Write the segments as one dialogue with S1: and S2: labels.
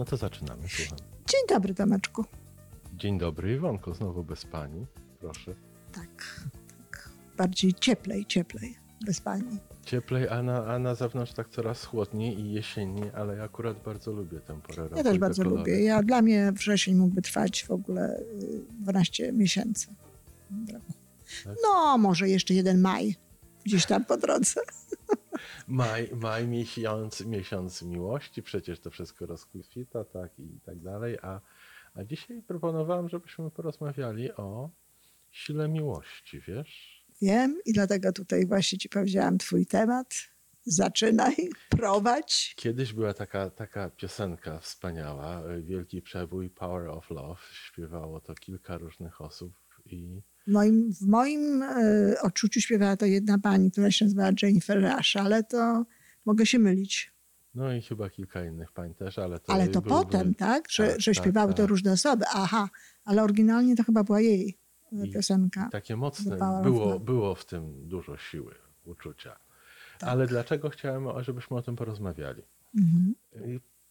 S1: No to zaczynamy, słucham.
S2: Dzień dobry, Tomeczku.
S1: Dzień dobry, Iwonko, znowu bez pani. Proszę.
S2: Tak, tak. Bardziej cieplej, cieplej, bez pani.
S1: Cieplej, a na, a na zewnątrz tak coraz chłodniej i jesiennie, ale ja akurat bardzo lubię tę porę roku.
S2: Ja też bardzo
S1: kolory.
S2: lubię. Ja, dla mnie wrzesień mógłby trwać w ogóle y, 12 miesięcy.
S1: Tak?
S2: No, może jeszcze jeden maj gdzieś tam po drodze.
S1: Maj, maj miesiąc, miesiąc miłości, przecież to wszystko rozkwita, tak i tak dalej. A, a dzisiaj proponowałem, żebyśmy porozmawiali o sile miłości, wiesz?
S2: Wiem i dlatego tutaj właśnie ci powiedziałam twój temat. Zaczynaj, prowadź.
S1: Kiedyś była taka, taka piosenka wspaniała, Wielki Przebój, Power of Love. Śpiewało to kilka różnych osób i
S2: moim, w moim y, odczuciu śpiewała to jedna pani, która się nazywała Jennifer Rush, ale to mogę się mylić.
S1: no i chyba kilka innych pań też, ale to
S2: Ale to potem, tak? Że,
S1: tak,
S2: że
S1: tak,
S2: śpiewały to
S1: tak.
S2: różne osoby. Aha, ale oryginalnie to chyba była jej y,
S1: I
S2: piosenka.
S1: Takie mocne, było, było w tym dużo siły, uczucia.
S2: Tak.
S1: Ale dlaczego chciałem, żebyśmy o tym porozmawiali?
S2: Mhm.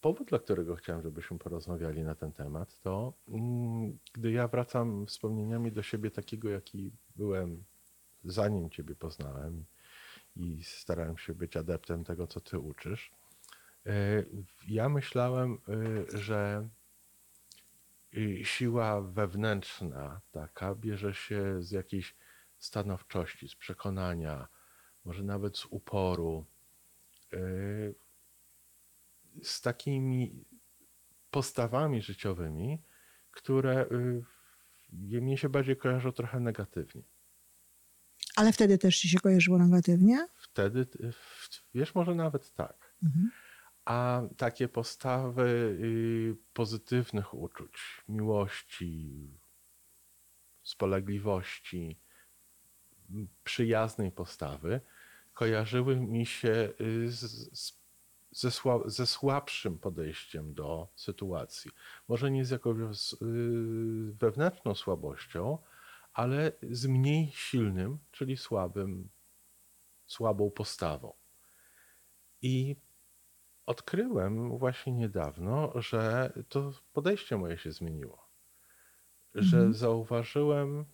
S1: Powód, dla którego chciałem, żebyśmy porozmawiali na ten temat, to mm, gdy ja wracam wspomnieniami do siebie takiego, jaki byłem zanim Ciebie poznałem i starałem się być adeptem tego, co Ty uczysz, e, ja myślałem, e, że y, siła wewnętrzna taka bierze się z jakiejś stanowczości, z przekonania, może nawet z uporu, z takimi postawami życiowymi, które y, mnie się bardziej kojarzą trochę negatywnie.
S2: Ale wtedy też ci się kojarzyło negatywnie?
S1: Wtedy, y, wiesz, może nawet tak.
S2: Mhm.
S1: A takie postawy y, pozytywnych uczuć, miłości, spolegliwości, przyjaznej postawy kojarzyły mi się z, z, ze, sła, ze słabszym podejściem do sytuacji. Może nie z jakąś y, wewnętrzną słabością, ale z mniej silnym, czyli słabym, słabą postawą. I odkryłem właśnie niedawno, że to podejście moje się zmieniło. Że
S2: Mhm.
S1: zauważyłem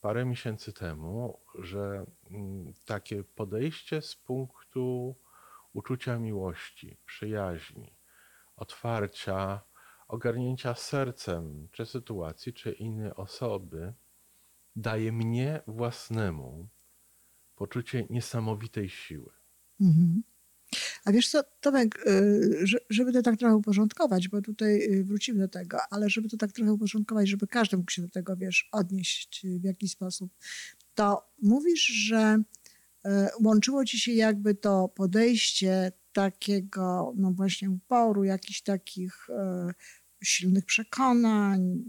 S1: parę miesięcy temu, że mm, takie podejście z punktu uczucia miłości, przyjaźni, otwarcia, ogarnięcia sercem czy sytuacji, czy innej osoby, daje mnie własnemu poczucie niesamowitej siły.
S2: Mhm. A wiesz co, Tomek, y, że- żeby to tak trochę uporządkować, bo tutaj y, wrócimy do tego, ale żeby to tak trochę uporządkować, żeby każdy mógł się do tego, wiesz, odnieść w jakiś sposób, to mówisz, że łączyło ci się jakby to podejście takiego, no właśnie uporu, jakichś takich y, silnych przekonań,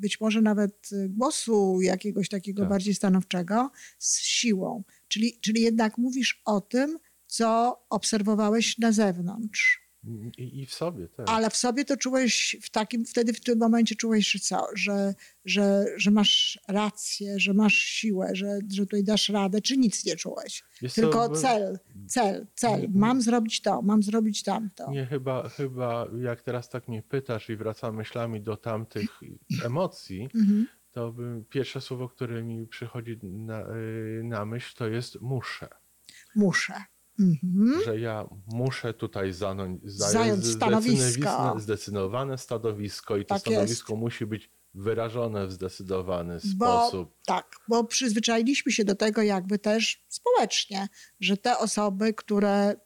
S2: być może nawet y, głosu jakiegoś takiego
S1: Tak.
S2: bardziej stanowczego z siłą. Czyli, czyli jednak mówisz o tym, co obserwowałeś na zewnątrz.
S1: I, i w sobie też.
S2: Ale w sobie to czułeś w takim, wtedy w tym momencie czułeś, że co, że, że, że masz rację, że masz siłę, że, że tutaj dasz radę, czy nic nie czułeś?
S1: Co,
S2: Tylko
S1: bo-
S2: cel, cel, cel.
S1: Nie-
S2: Mam zrobić to, mam zrobić tamto.
S1: Nie, chyba, chyba jak teraz tak mnie pytasz i wracam myślami do tamtych emocji,
S2: Mhm.
S1: to bym, pierwsze słowo, które mi przychodzi na, y, na myśl, to jest muszę.
S2: Muszę. Mhm.
S1: Że ja muszę tutaj zanąć,
S2: Zająć stanowisko.
S1: zdecydowane stanowisko i to
S2: Tak
S1: stanowisko musi być wyrażone w zdecydowany
S2: Bo,
S1: sposób.
S2: tak, bo przyzwyczailiśmy się do tego jakby też społecznie, że te osoby, które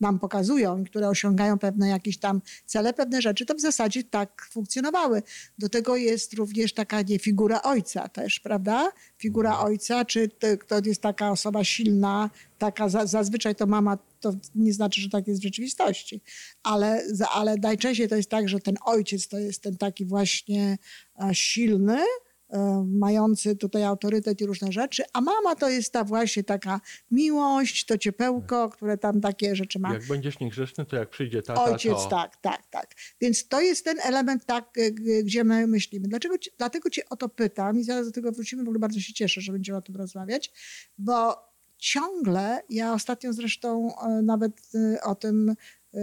S2: nam pokazują, które osiągają pewne jakieś tam cele, pewne rzeczy, to w zasadzie tak funkcjonowały. Do tego jest również taka nie figura ojca też, prawda? Figura
S1: Mhm.
S2: ojca, czy to, jest taka osoba silna, taka za, zazwyczaj to mama, to nie znaczy, że tak jest w rzeczywistości, ale, ale najczęściej to jest tak, że ten ojciec to jest ten taki właśnie e, silny, mający tutaj autorytet i różne rzeczy, a mama to jest ta właśnie taka miłość, to ciepełko, które tam takie rzeczy ma.
S1: Jak będziesz niegrzeczny, to jak przyjdzie tata,
S2: Ojciec,
S1: to...
S2: tak, tak, tak. Więc to jest ten element, tak, g- gdzie my myślimy. Dlaczego, ci- dlatego cię o to pytam i zaraz do tego wrócimy, w ogóle bardzo się cieszę, że będziemy o tym rozmawiać, bo ciągle, ja ostatnio zresztą e, nawet e, o tym e,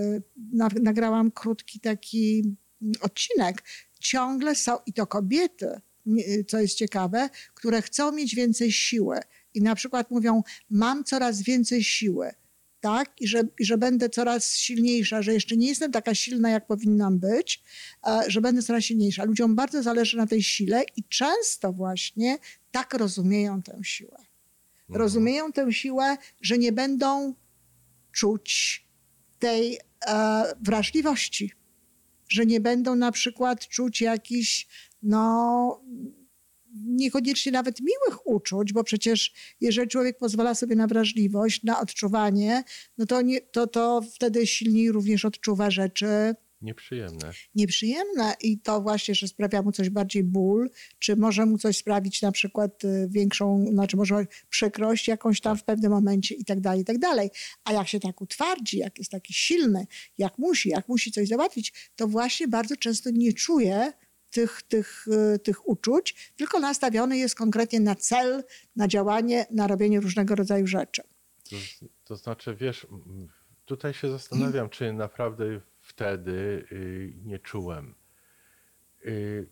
S2: na- nagrałam krótki taki odcinek, ciągle są, i to kobiety, co jest ciekawe, które chcą mieć więcej siły. I na przykład mówią, mam coraz więcej siły, tak? I że, i że będę coraz silniejsza, że jeszcze nie jestem taka silna, jak powinnam być, że będę coraz silniejsza. Ludziom bardzo zależy na tej sile i często właśnie tak rozumieją tę siłę. Rozumieją tę siłę, że nie będą czuć tej e, wrażliwości, że nie będą na przykład czuć jakichś, no, niekoniecznie nawet miłych uczuć, bo przecież jeżeli człowiek pozwala sobie na wrażliwość, na odczuwanie, no to, nie, to, to wtedy silniej również odczuwa rzeczy
S1: Nieprzyjemne.
S2: nieprzyjemne i to właśnie, że sprawia mu coś bardziej ból, czy może mu coś sprawić na przykład y, większą, znaczy może przykrość jakąś tam w pewnym momencie i tak dalej, i tak dalej. A jak się tak utwardzi, jak jest taki silny, jak musi, jak musi coś załatwić, to właśnie bardzo często nie czuje tych, tych, y, tych uczuć, tylko nastawiony jest konkretnie na cel, na działanie, na robienie różnego rodzaju rzeczy.
S1: To, to znaczy, wiesz, tutaj się zastanawiam, czy naprawdę wtedy y, nie czułem, y,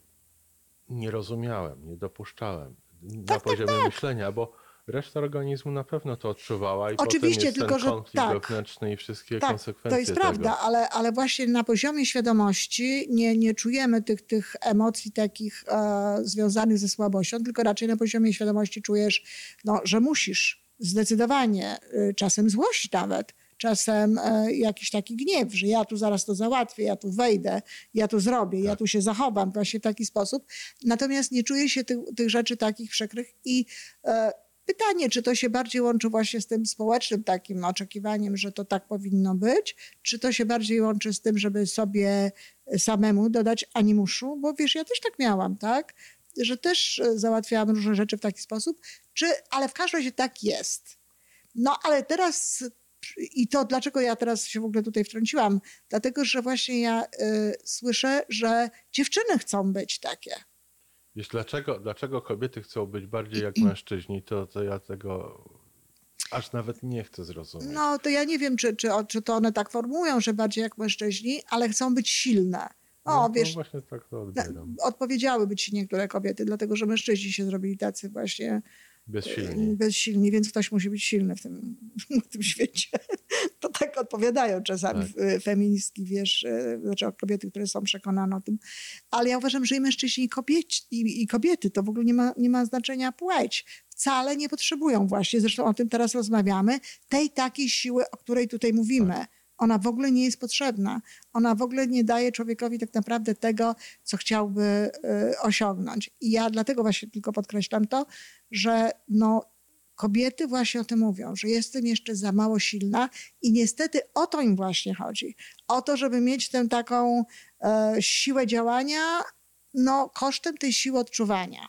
S1: nie rozumiałem, nie dopuszczałem na
S2: tak,
S1: poziomie myślenia, bo reszta organizmu na pewno to odczuwała i
S2: Oczywiście,
S1: potem jest
S2: tylko
S1: ten
S2: że
S1: konflikt
S2: tak.
S1: wewnętrzny i wszystkie
S2: Tak,
S1: konsekwencje
S2: to jest
S1: tego.
S2: prawda, ale, ale właśnie na poziomie świadomości nie, nie czujemy tych, tych emocji takich e, związanych ze słabością, tylko raczej na poziomie świadomości czujesz, no, że musisz zdecydowanie, y, czasem złość nawet, czasem e, jakiś taki gniew, że ja tu zaraz to załatwię, ja tu wejdę, ja tu zrobię, ja
S1: Tak.
S2: tu się zachowam właśnie w taki sposób. Natomiast nie czuje się tych, tych rzeczy takich przykrych i e, Pytanie, czy to się bardziej łączy właśnie z tym społecznym takim oczekiwaniem, że to tak powinno być, czy to się bardziej łączy z tym, żeby sobie samemu dodać animuszu, bo wiesz, ja też tak miałam, tak? Że też e, załatwiałam różne rzeczy w taki sposób, czy, ale w każdym razie tak jest. No ale teraz, i to dlaczego ja teraz się w ogóle tutaj wtrąciłam, dlatego, że właśnie ja y, słyszę, że dziewczyny chcą być takie.
S1: Wiesz, dlaczego, dlaczego kobiety chcą być bardziej jak mężczyźni, to, to ja tego aż nawet nie chcę zrozumieć.
S2: No to ja nie wiem, czy, czy, czy to one tak formułują, że bardziej jak mężczyźni, ale chcą być silne. O,
S1: no,
S2: wiesz,
S1: No właśnie tak to odbieram.
S2: odpowiedziały być niektóre kobiety, dlatego że mężczyźni się zrobili tacy właśnie
S1: Bezsilni.
S2: bezsilni, więc ktoś musi być silny w tym, w tym świecie. To tak odpowiadają czasami
S1: Tak.
S2: e, feministki, wiesz, e, znaczy kobiety, które są przekonane o tym. Ale ja uważam, że i mężczyźni, i kobieci, i, i kobiety, to w ogóle nie ma, nie ma znaczenia płeć. Wcale nie potrzebują właśnie, zresztą o tym teraz rozmawiamy, tej takiej siły, o której tutaj mówimy. Ona w ogóle nie jest potrzebna. Ona w ogóle nie daje człowiekowi tak naprawdę tego, co chciałby e, osiągnąć. I ja dlatego właśnie tylko podkreślam to, że no, kobiety właśnie o tym mówią, że jestem jeszcze za mało silna i niestety o to im właśnie chodzi. O to, żeby mieć tę taką e, siłę działania, no kosztem tej siły odczuwania.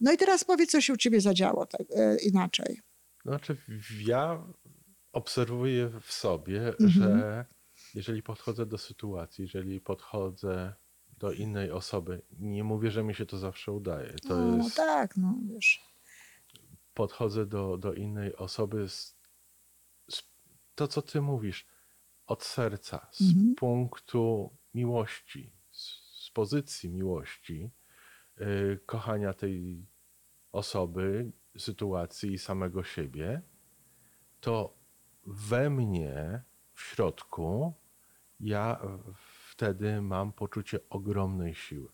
S2: No i teraz powiedz, co się u ciebie zadziało tak, e, inaczej.
S1: Znaczy, ja obserwuję w sobie,
S2: Mhm.
S1: że jeżeli podchodzę do sytuacji, jeżeli podchodzę do innej osoby, nie mówię, że mi się to zawsze udaje. To
S2: no, no
S1: jest,
S2: tak, no wiesz.
S1: Podchodzę do, do innej osoby z, z to, co ty mówisz, od serca, z
S2: Mhm.
S1: punktu miłości, z, z pozycji miłości, y, kochania tej osoby, sytuacji i samego siebie, to we mnie, w środku, ja wtedy mam poczucie ogromnej siły.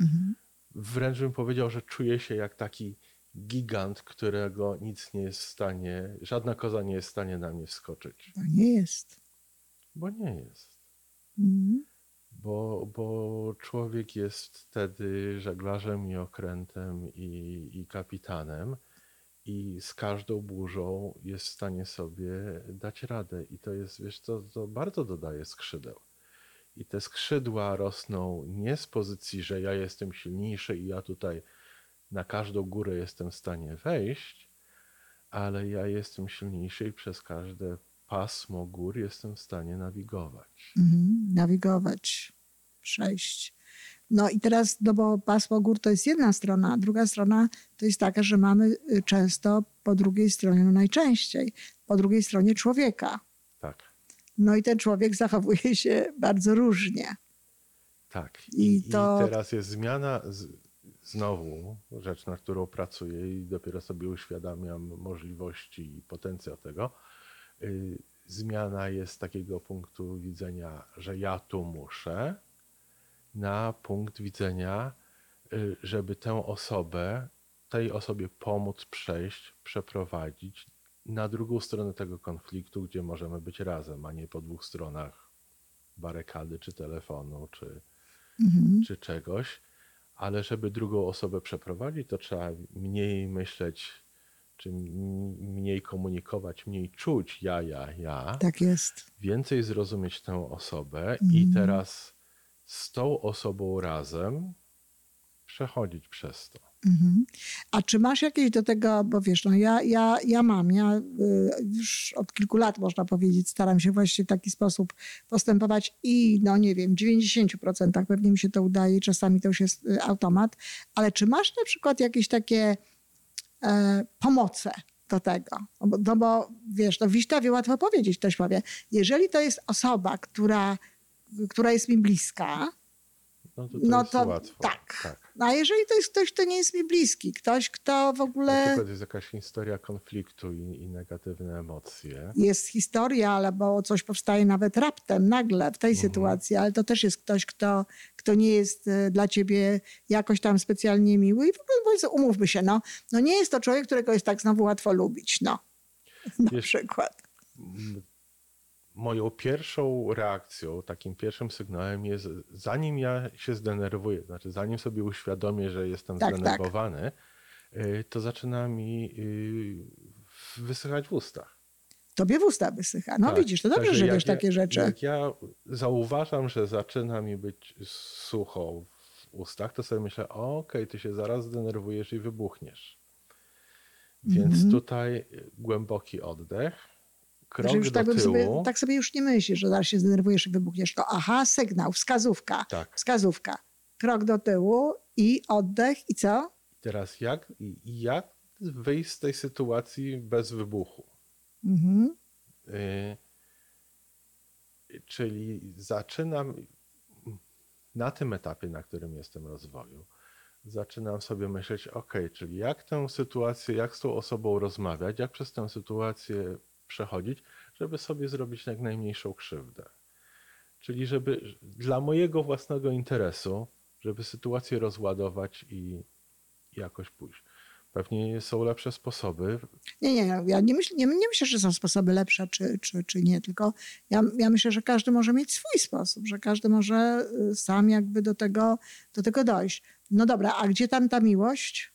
S2: Mhm.
S1: Wręcz bym powiedział, że czuję się jak taki gigant, którego nic nie jest w stanie, żadna koza nie jest w stanie na mnie wskoczyć.
S2: To nie jest.
S1: Bo nie jest.
S2: Mhm.
S1: Bo, bo człowiek jest wtedy żeglarzem i okrętem i, i kapitanem i z każdą burzą jest w stanie sobie dać radę. I to jest, wiesz, to, to bardzo dodaje skrzydeł. I te skrzydła rosną nie z pozycji, że ja jestem silniejszy i ja tutaj na każdą górę jestem w stanie wejść, ale ja jestem silniejszy i przez każde pasmo gór jestem w stanie nawigować.
S2: Mhm. Nawigować, przejść. No i teraz, no bo pasmo gór to jest jedna strona, a druga strona to jest taka, że mamy y, często po drugiej stronie, no najczęściej, po drugiej stronie człowieka.
S1: Tak.
S2: No i ten człowiek zachowuje się bardzo różnie.
S1: Tak.
S2: I
S1: I,
S2: to-
S1: I teraz jest zmiana, znowu rzecz, na którą pracuję i dopiero sobie uświadamiam możliwości i potencjał tego. Y, Zmiana jest z takiego punktu widzenia, że ja tu muszę, na punkt widzenia, y, żeby tę osobę, tej osobie pomóc przejść, przeprowadzić na drugą stronę tego konfliktu, gdzie możemy być razem, a nie po dwóch stronach barykady, czy telefonu, czy,
S2: Mhm.
S1: czy czegoś. Ale żeby drugą osobę przeprowadzić, to trzeba mniej myśleć, czy mniej komunikować, mniej czuć ja, ja, ja
S2: Tak jest.
S1: więcej zrozumieć tę osobę
S2: Mhm.
S1: i teraz z tą osobą razem przechodzić przez to.
S2: Mhm. A czy masz jakieś do tego, bo wiesz, no ja, ja, ja mam, ja y, już od kilku lat można powiedzieć, staram się właśnie w taki sposób postępować i no nie wiem, w 90% pewnie mi się to udaje, czasami to już jest y, automat, ale czy masz na przykład jakieś takie e, pomoce do tego? No bo, no bo wiesz, no w Wiśtawie łatwo powiedzieć, ktoś powie, jeżeli to jest osoba, która, która jest mi bliska,
S1: No to, to
S2: No to
S1: łatwo.
S2: tak.
S1: tak.
S2: No a jeżeli to jest ktoś, kto nie jest mi bliski, ktoś, kto w
S1: Na
S2: ogóle...
S1: przykład jest jakaś historia konfliktu i, i negatywne emocje.
S2: jest historia, albo coś powstaje nawet raptem, nagle w tej
S1: Mhm.
S2: sytuacji, ale to też jest ktoś, kto, kto nie jest e, dla ciebie jakoś tam specjalnie miły. I w ogóle umówmy się, no, no nie jest to człowiek, którego jest tak znowu łatwo lubić, no. Na przykład.
S1: Moją pierwszą reakcją, takim pierwszym sygnałem jest, zanim ja się zdenerwuję, znaczy zanim sobie uświadomię, że jestem
S2: Tak, tak.
S1: zdenerwowany, y, to zaczyna mi y, wysychać w ustach.
S2: Tobie w usta wysycha. No
S1: Tak.
S2: widzisz, to dobrze, że wiesz
S1: ja-
S2: takie rzeczy.
S1: Jak ja zauważam, że zaczyna mi być sucho w ustach, to sobie myślę, okej, ty się zaraz zdenerwujesz i wybuchniesz. Więc
S2: Mhm.
S1: tutaj głęboki oddech, krok
S2: że już
S1: do
S2: tak, sobie, tak sobie już nie myślisz, że zaraz się zdenerwujesz i wybuchniesz. To aha, sygnał, wskazówka,
S1: tak.
S2: wskazówka. Krok do tyłu i oddech i co?
S1: Teraz jak, jak wyjść z tej sytuacji bez wybuchu?
S2: Mhm.
S1: Y, czyli zaczynam na tym etapie, na którym jestem rozwoju, zaczynam sobie myśleć, ok, czyli jak tę sytuację, jak z tą osobą rozmawiać, jak przez tę sytuację przechodzić, żeby sobie zrobić jak najmniejszą krzywdę. Czyli żeby dla mojego własnego interesu, żeby sytuację rozładować i jakoś pójść. Pewnie są lepsze sposoby.
S2: Nie, nie, ja nie, myśl, nie, nie myślę, że są sposoby lepsze czy, czy, czy nie, tylko ja, ja myślę, że każdy może mieć swój sposób, że każdy może y, sam jakby do tego, do tego dojść. No dobra, a gdzie tam ta miłość?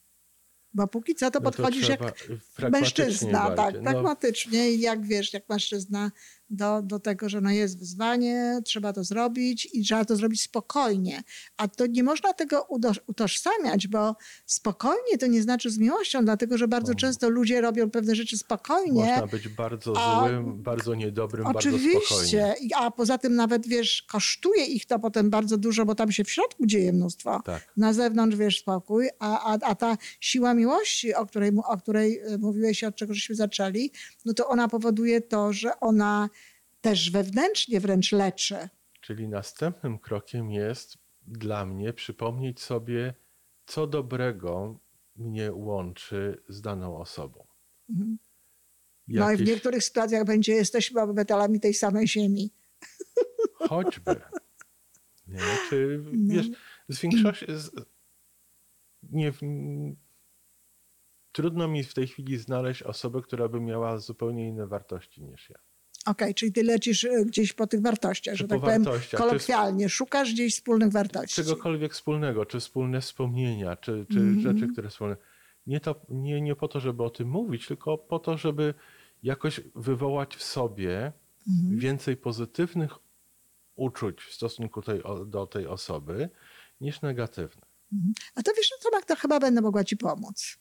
S2: Bo póki co to
S1: No
S2: podchodzisz jak
S1: trzeba pragmatycznie
S2: mężczyzna, tak.
S1: No,
S2: pragmatycznie i jak wiesz, jak mężczyzna do, do tego, że no jest wyzwanie, trzeba to zrobić i trzeba to zrobić spokojnie. A to nie można tego utożsamiać, bo spokojnie to nie znaczy z miłością, dlatego że bardzo
S1: O.
S2: często ludzie robią pewne rzeczy spokojnie.
S1: Można być bardzo
S2: A-
S1: złym, bardzo niedobrym, bardzo spokojnie.
S2: Oczywiście, a poza tym nawet wiesz, kosztuje ich to potem bardzo dużo, bo tam się w środku dzieje mnóstwo.
S1: Tak.
S2: Na zewnątrz wiesz spokój, a, a, a ta siła miłości, o której, o której e, mówiłeś, od czego żeśmy zaczęli, no to ona powoduje to, że ona też wewnętrznie wręcz leczy.
S1: Czyli następnym krokiem jest dla mnie przypomnieć sobie, co dobrego mnie łączy z daną osobą.
S2: Mhm. No i w
S1: Jakieś-
S2: niektórych sytuacjach będzie, jesteśmy obywatelami tej samej ziemi.
S1: Choćby. Nie, czy
S2: No.
S1: wiesz, z większości. Z, nie, trudno mi w tej chwili znaleźć osobę, która by miała zupełnie inne wartości niż ja.
S2: Okej, czyli ty lecisz e, gdzieś po tych wartościach,
S1: Czy
S2: że tak powiem kolokwialnie. Szukasz gdzieś wspólnych wartości.
S1: Czegokolwiek wspólnego, czy wspólne wspomnienia, czy, czy
S2: Mhm.
S1: rzeczy, które wspólne. Nie, to, nie, nie po to, żeby o tym mówić, tylko po to, żeby jakoś wywołać w sobie
S2: Mhm.
S1: więcej pozytywnych uczuć w stosunku tej, do tej osoby niż negatywnych.
S2: A to wiesz, no to Magda, chyba będę mogła ci pomóc.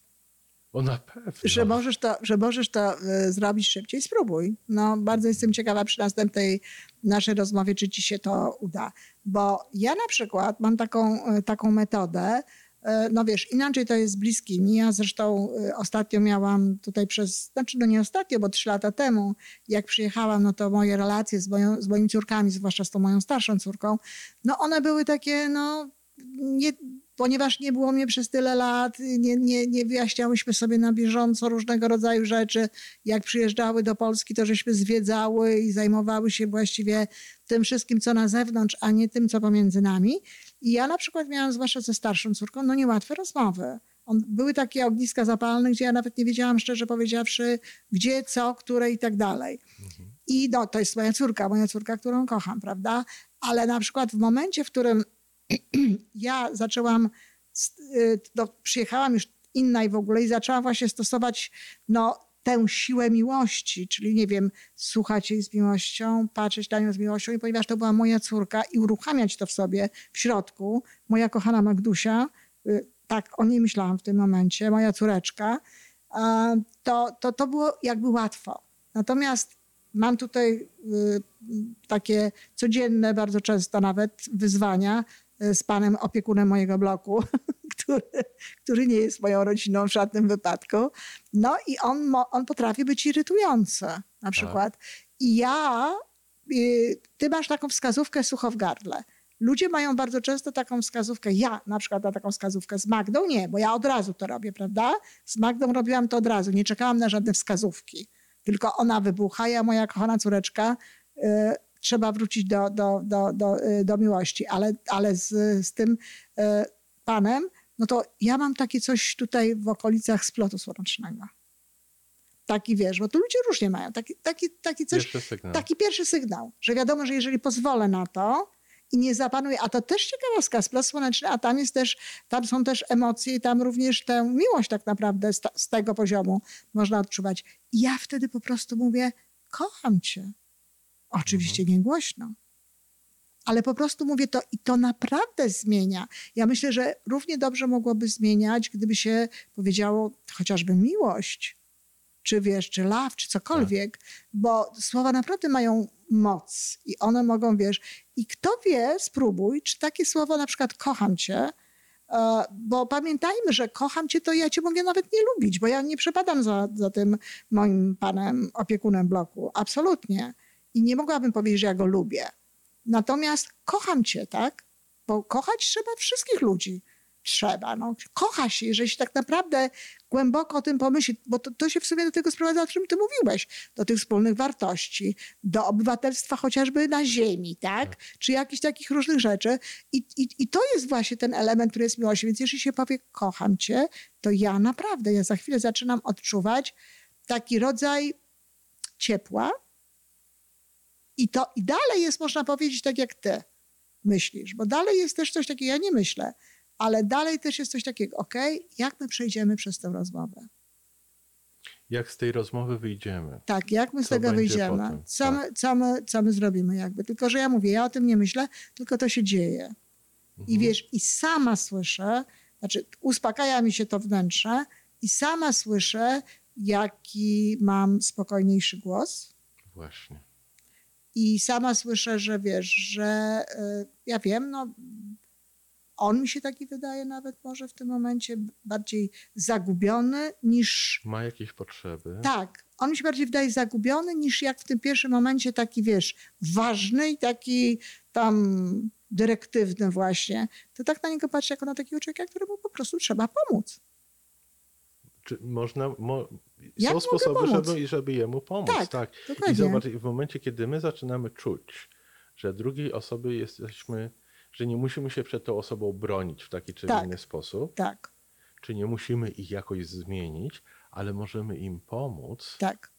S1: Na pewno.
S2: Że możesz to, że możesz to e, zrobić szybciej, spróbuj. No, bardzo jestem ciekawa przy następnej naszej rozmowie, czy ci się to uda. Bo ja na przykład mam taką, e, taką metodę, E, no wiesz, inaczej to jest z bliskimi. Ja zresztą ostatnio miałam tutaj przez, znaczy no nie ostatnio, bo trzy lata temu, jak przyjechałam, no to moje relacje z, moją, z moimi córkami, zwłaszcza z tą moją starszą córką, no one były takie, no nie, ponieważ nie było mnie przez tyle lat, nie, nie, nie wyjaśniałyśmy sobie na bieżąco różnego rodzaju rzeczy. Jak przyjeżdżały do Polski, to żeśmy zwiedzały i zajmowały się właściwie tym wszystkim, co na zewnątrz, a nie tym, co pomiędzy nami. I ja na przykład miałam, zwłaszcza ze starszą córką, no niełatwe rozmowy. On, były takie ogniska zapalne, gdzie ja nawet nie wiedziałam, szczerze powiedziawszy, gdzie, co, które i tak dalej. Mhm. I no, to jest moja córka, moja córka, którą kocham, prawda? Ale na przykład w momencie, w którym ja zaczęłam, no, przyjechałam już inna i w ogóle i zaczęłam właśnie stosować no, tę siłę miłości, czyli nie wiem, słuchać jej z miłością, patrzeć na nią z miłością i ponieważ to była moja córka i uruchamiać to w sobie w środku, moja kochana Magdusia, y, tak o niej myślałam w tym momencie, moja córeczka, to, to, to było jakby łatwo. Natomiast mam tutaj y, takie codzienne, bardzo często nawet wyzwania y, z panem opiekunem mojego bloku, który, który nie jest moją rodziną w żadnym wypadku. No i on, on potrafi być irytujący na tak. przykład. I ja, y, ty masz taką wskazówkę sucho w gardle. Ludzie mają bardzo często taką wskazówkę. Ja na przykład mam taką wskazówkę z Magdą. Nie, bo ja od razu to robię, prawda? Z Magdą robiłam to od razu. Nie czekałam na żadne wskazówki. Tylko ona wybucha, ja moja kochana córeczka y, trzeba wrócić do, do, do, do, y, do miłości. Ale, ale z, z tym y, panem no to ja mam takie coś tutaj w okolicach splotu słonecznego. Taki wiesz, bo tu ludzie różnie mają. Taki, taki, taki, coś,
S1: pierwszy sygnał.
S2: taki pierwszy sygnał, że wiadomo, że jeżeli pozwolę na to i nie zapanuję, a to też ciekawostka, splot słoneczny, a tam jest też, tam są też emocje i tam również tę miłość tak naprawdę z, z tego poziomu można odczuwać. I ja wtedy po prostu mówię, kocham cię. Oczywiście mhm. nie głośno ale po prostu mówię to i to naprawdę zmienia. Ja myślę, że równie dobrze mogłoby zmieniać, gdyby się powiedziało chociażby miłość, czy wiesz, czy love, czy cokolwiek, tak. bo słowa naprawdę mają moc i one mogą, wiesz, i kto wie, spróbuj, czy takie słowo na przykład kocham cię, e, bo pamiętajmy, że kocham cię, to ja cię mogę nawet nie lubić, bo ja nie przepadam za, za tym moim panem opiekunem bloku. Absolutnie. I nie mogłabym powiedzieć, że ja go lubię. Natomiast kocham cię, tak? Bo kochać trzeba wszystkich ludzi. Trzeba. No. Kocha się, jeżeli się tak naprawdę głęboko o tym pomyśli, bo to, to się w sumie do tego sprowadza, o czym ty mówiłeś, do tych wspólnych wartości, do obywatelstwa chociażby na ziemi, tak? tak. Czy jakichś takich różnych rzeczy. I, i, I to jest właśnie ten element, który jest miłości. Więc jeżeli się powie, kocham cię, to ja naprawdę, ja za chwilę zaczynam odczuwać taki rodzaj ciepła, i to i dalej jest, można powiedzieć, tak jak ty myślisz, bo dalej jest też coś takiego, ja nie myślę, ale dalej też jest coś takiego, ok, jak my przejdziemy przez tę rozmowę?
S1: Jak z tej rozmowy wyjdziemy?
S2: Tak, jak my z tego wyjdziemy? Co, tak. my, co, my, co my zrobimy jakby? Tylko, że ja mówię, ja o tym nie myślę, tylko to się dzieje. Mhm. I wiesz, i sama słyszę, znaczy uspokaja mi się to wnętrze i sama słyszę, jaki mam spokojniejszy głos.
S1: Właśnie.
S2: I sama słyszę, że wiesz, że y, ja wiem, no on mi się taki wydaje nawet może w tym momencie bardziej zagubiony niż...
S1: Ma jakieś potrzeby.
S2: Tak. On mi się bardziej wydaje zagubiony niż jak w tym pierwszym momencie taki, wiesz, ważny i taki tam dyrektywny właśnie. To tak na niego patrzę jako na takiego człowieka, któremu po prostu trzeba pomóc.
S1: Czy można, mo, są sposoby, żeby, żeby jemu pomóc. Tak, tak. I zobacz, w momencie, kiedy my zaczynamy czuć, że drugiej osoby jesteśmy, że nie musimy się przed tą osobą bronić w taki czy tak, inny sposób,
S2: tak.
S1: czy nie musimy ich jakoś zmienić, ale możemy im pomóc,
S2: tak.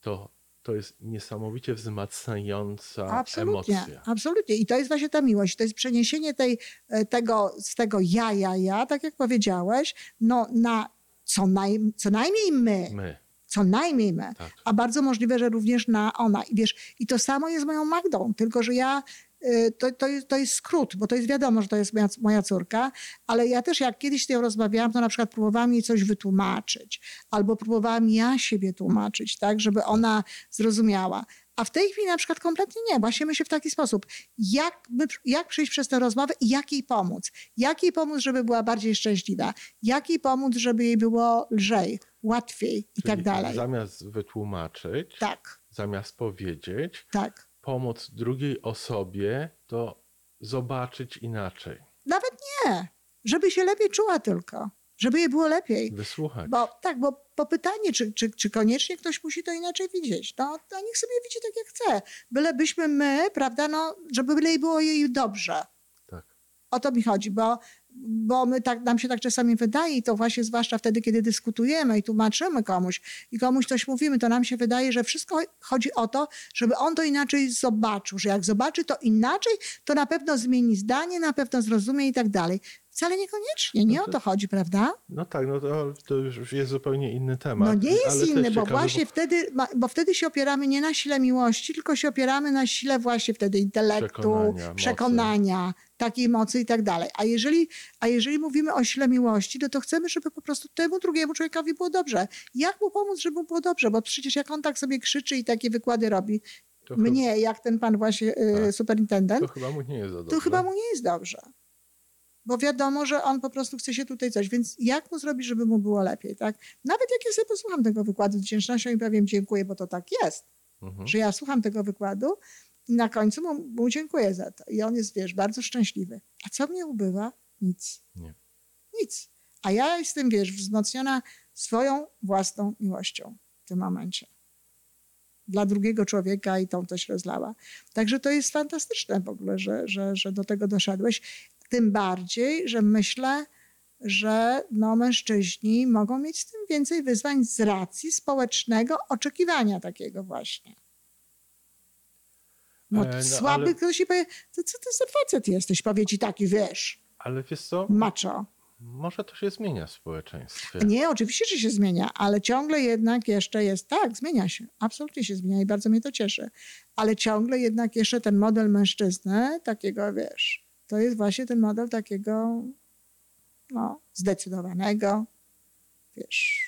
S1: to to jest niesamowicie wzmacniająca absolutnie, emocja.
S2: Absolutnie. I to jest właśnie ta miłość. To jest przeniesienie tej, e, tego, z tego ja, ja, ja, tak jak powiedziałeś, no, na co, naj, co najmniej my.
S1: My.
S2: Co najmniej my. Tak. A bardzo możliwe, że również na ona. I wiesz, i to samo jest moją Magdą, tylko że ja y, to, to, jest, to jest skrót, bo to jest wiadomo, że to jest moja, moja córka, ale ja też jak kiedyś z nią rozmawiałam, to na przykład próbowałam jej coś wytłumaczyć, albo próbowałam ja siebie tłumaczyć, tak, żeby ona zrozumiała. A w tej chwili na przykład kompletnie nie. Właśnie myślę w taki sposób. Jak, my, jak przejść przez tę rozmowę i jak jej pomóc? Jak jej pomóc, żeby była bardziej szczęśliwa? Jak jej pomóc, żeby jej było lżej, łatwiej i
S1: Czyli
S2: tak dalej.
S1: Zamiast wytłumaczyć,
S2: Tak,
S1: zamiast powiedzieć,
S2: tak.
S1: pomóc drugiej osobie, to zobaczyć inaczej,
S2: Nawet nie. Żeby się lepiej czuła tylko. Żeby jej było lepiej.
S1: wysłuchać.
S2: Bo tak, bo po pytanie, czy, czy, czy koniecznie ktoś musi to inaczej widzieć. No, to niech sobie widzi tak, jak chce. Bylebyśmy my, prawda, no, żeby byle było jej dobrze.
S1: Tak.
S2: O to mi chodzi, bo, bo my tak, nam się tak czasami wydaje, i to właśnie zwłaszcza wtedy, kiedy dyskutujemy i tłumaczymy komuś i komuś coś mówimy, to nam się wydaje, że wszystko chodzi o to, żeby on to inaczej zobaczył, że jak zobaczy to inaczej, to na pewno zmieni zdanie, na pewno zrozumie i tak dalej. Wcale niekoniecznie, nie
S1: No
S2: o
S1: to-
S2: to chodzi, prawda?
S1: No tak, no to, to już jest zupełnie inny temat.
S2: No nie jest inny, bo właśnie wtedy, ma- bo wtedy się opieramy nie na sile miłości, tylko się opieramy na sile właśnie wtedy intelektu,
S1: Przekonania,
S2: przekonania,
S1: mocy.
S2: takiej mocy i tak dalej. A jeżeli, a jeżeli mówimy o sile miłości, no to chcemy, żeby po prostu temu drugiemu człowiekowi było dobrze. Jak mu pomóc, żeby mu było dobrze? Bo przecież jak on tak sobie krzyczy i takie wykłady robi,
S1: to,
S2: mnie, jak ten pan właśnie y,
S1: Tak.
S2: superintendent,
S1: to chyba mu nie jest dobrze.
S2: to chyba mu nie jest dobrze. Bo wiadomo, że on po prostu chce się tutaj coś. Więc jak mu zrobić, żeby mu było lepiej, tak? Nawet jak ja sobie posłucham tego wykładu z wdzięcznością i powiem dziękuję, bo to tak jest,
S1: Mhm.
S2: że ja słucham tego wykładu i na końcu mu, mu dziękuję za to. I on jest, wiesz, bardzo szczęśliwy. A co mnie ubywa? Nic.
S1: Nie.
S2: Nic. A ja jestem, wiesz, wzmocniona swoją własną miłością w tym momencie. Dla drugiego człowieka i tą też rozlała. Także to jest fantastyczne w ogóle, że, że, że do tego doszedłeś. Tym bardziej, że myślę, że no, mężczyźni mogą mieć z tym więcej wyzwań z racji społecznego oczekiwania takiego właśnie. No,
S1: E, no,
S2: słaby
S1: ale-
S2: ktoś i powie, to co ty za facet jesteś? Powie ci taki, wiesz,
S1: Ale wiesz co,
S2: macho.
S1: może to się zmienia w społeczeństwie.
S2: Nie, oczywiście, że się zmienia, ale ciągle jednak jeszcze jest, tak, zmienia się, absolutnie się zmienia i bardzo mnie to cieszy, ale ciągle jednak jeszcze ten model mężczyzny, takiego, wiesz, to jest właśnie ten model takiego, no, zdecydowanego, wiesz,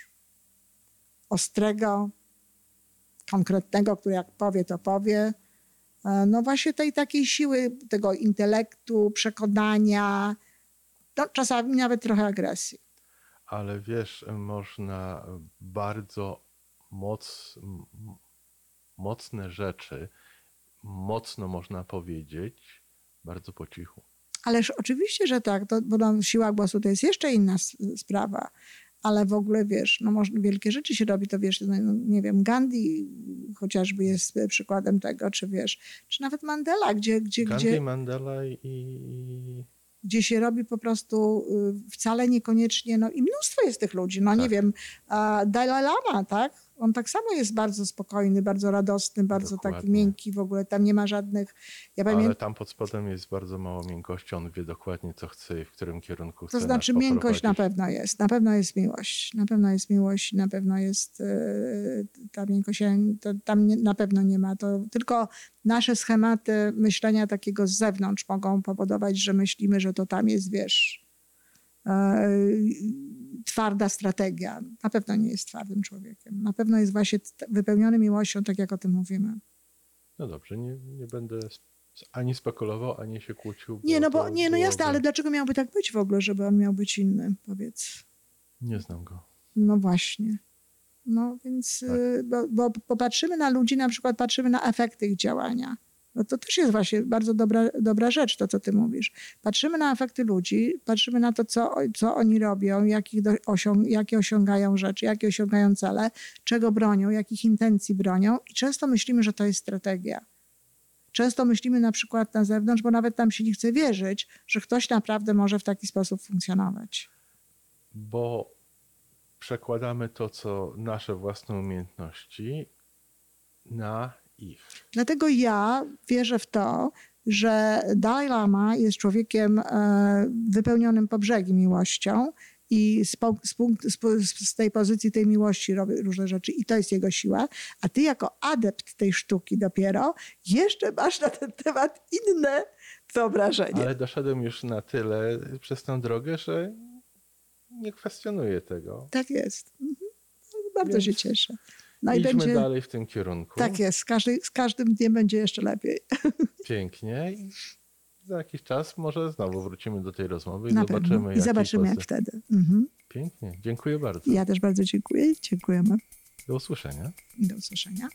S2: ostrego, konkretnego, który jak powie, to powie. E, No właśnie tej takiej siły, tego intelektu, przekonania, no, czasami nawet trochę agresji.
S1: Ale wiesz, można bardzo moc, mocne rzeczy, mocno można powiedzieć, bardzo po cichu.
S2: Ależ oczywiście, że tak, to, bo no, siła głosu to jest jeszcze inna sprawa. Ale w ogóle wiesz, no może, wielkie rzeczy się robi, to wiesz, no, nie wiem, Gandhi chociażby jest przykładem tego, czy wiesz, czy nawet Mandela, gdzie, gdzie,
S1: Gandhi,
S2: gdzie,
S1: Mandela i...
S2: gdzie się robi po prostu y, wcale niekoniecznie, no i mnóstwo jest tych ludzi, no nie
S1: Tak.
S2: wiem, a Dalai Lama, tak? On tak samo jest bardzo spokojny, bardzo radosny, bardzo taki
S1: Dokładnie.
S2: miękki w ogóle, tam nie ma żadnych, ja
S1: Ale
S2: pamiętam,
S1: tam pod spodem jest bardzo mało miękkości, on wie dokładnie, co chce i w którym kierunku chce
S2: To znaczy miękkość na pewno jest, na pewno jest miłość, na pewno jest miłość, na pewno jest e, ta miękkość, tam nie, na pewno nie ma. To tylko nasze schematy myślenia takiego z zewnątrz mogą powodować, że myślimy, że to tam jest, wiesz, e, twarda strategia. Na pewno nie jest twardym człowiekiem. Na pewno jest właśnie wypełniony miłością, tak jak o tym mówimy.
S1: No dobrze, nie, nie będę ani spekulował, ani się kłócił.
S2: Nie, no bo, nie, no jasne,
S1: byłoby-
S2: ale dlaczego miałby tak być w ogóle, żeby on miał być inny, powiedz.
S1: Nie znam go.
S2: No właśnie. No więc,
S1: Tak.
S2: y, bo, bo popatrzymy na ludzi, na przykład patrzymy na efekty ich działania. No to też jest właśnie bardzo dobra, dobra rzecz, to co ty mówisz. Patrzymy na efekty ludzi, patrzymy na to, co, co oni robią, jakich do, osiąg, jakie osiągają rzeczy, jakie osiągają cele, czego bronią, jakich intencji bronią i często myślimy, że to jest strategia. Często myślimy na przykład na zewnątrz, bo nawet tam się nie chce wierzyć, że ktoś naprawdę może w taki sposób funkcjonować.
S1: Bo przekładamy to, co nasze własne umiejętności na ich.
S2: Dlatego ja wierzę w to, że Dalai Lama jest człowiekiem e, wypełnionym po brzegi miłością i z, po, z, punkt, z, z tej pozycji tej miłości robi różne rzeczy i to jest jego siła. A ty jako adept tej sztuki dopiero jeszcze masz na ten temat inne wyobrażenie.
S1: Ale doszedłem już na tyle przez tę drogę, że nie kwestionuję tego.
S2: Tak jest. Mhm. Bardzo
S1: Więc-
S2: się cieszę. No i
S1: Idźmy
S2: będzie.
S1: dalej w tym kierunku.
S2: Tak jest, z, każdej, z każdym dniem będzie jeszcze lepiej.
S1: Pięknie. I za jakiś czas może znowu wrócimy do tej rozmowy i
S2: Na
S1: zobaczymy.
S2: pewno. I zobaczymy, jak wtedy. Mhm.
S1: Pięknie. Dziękuję bardzo.
S2: Ja też bardzo dziękuję. Dziękujemy.
S1: Do usłyszenia.
S2: Do usłyszenia.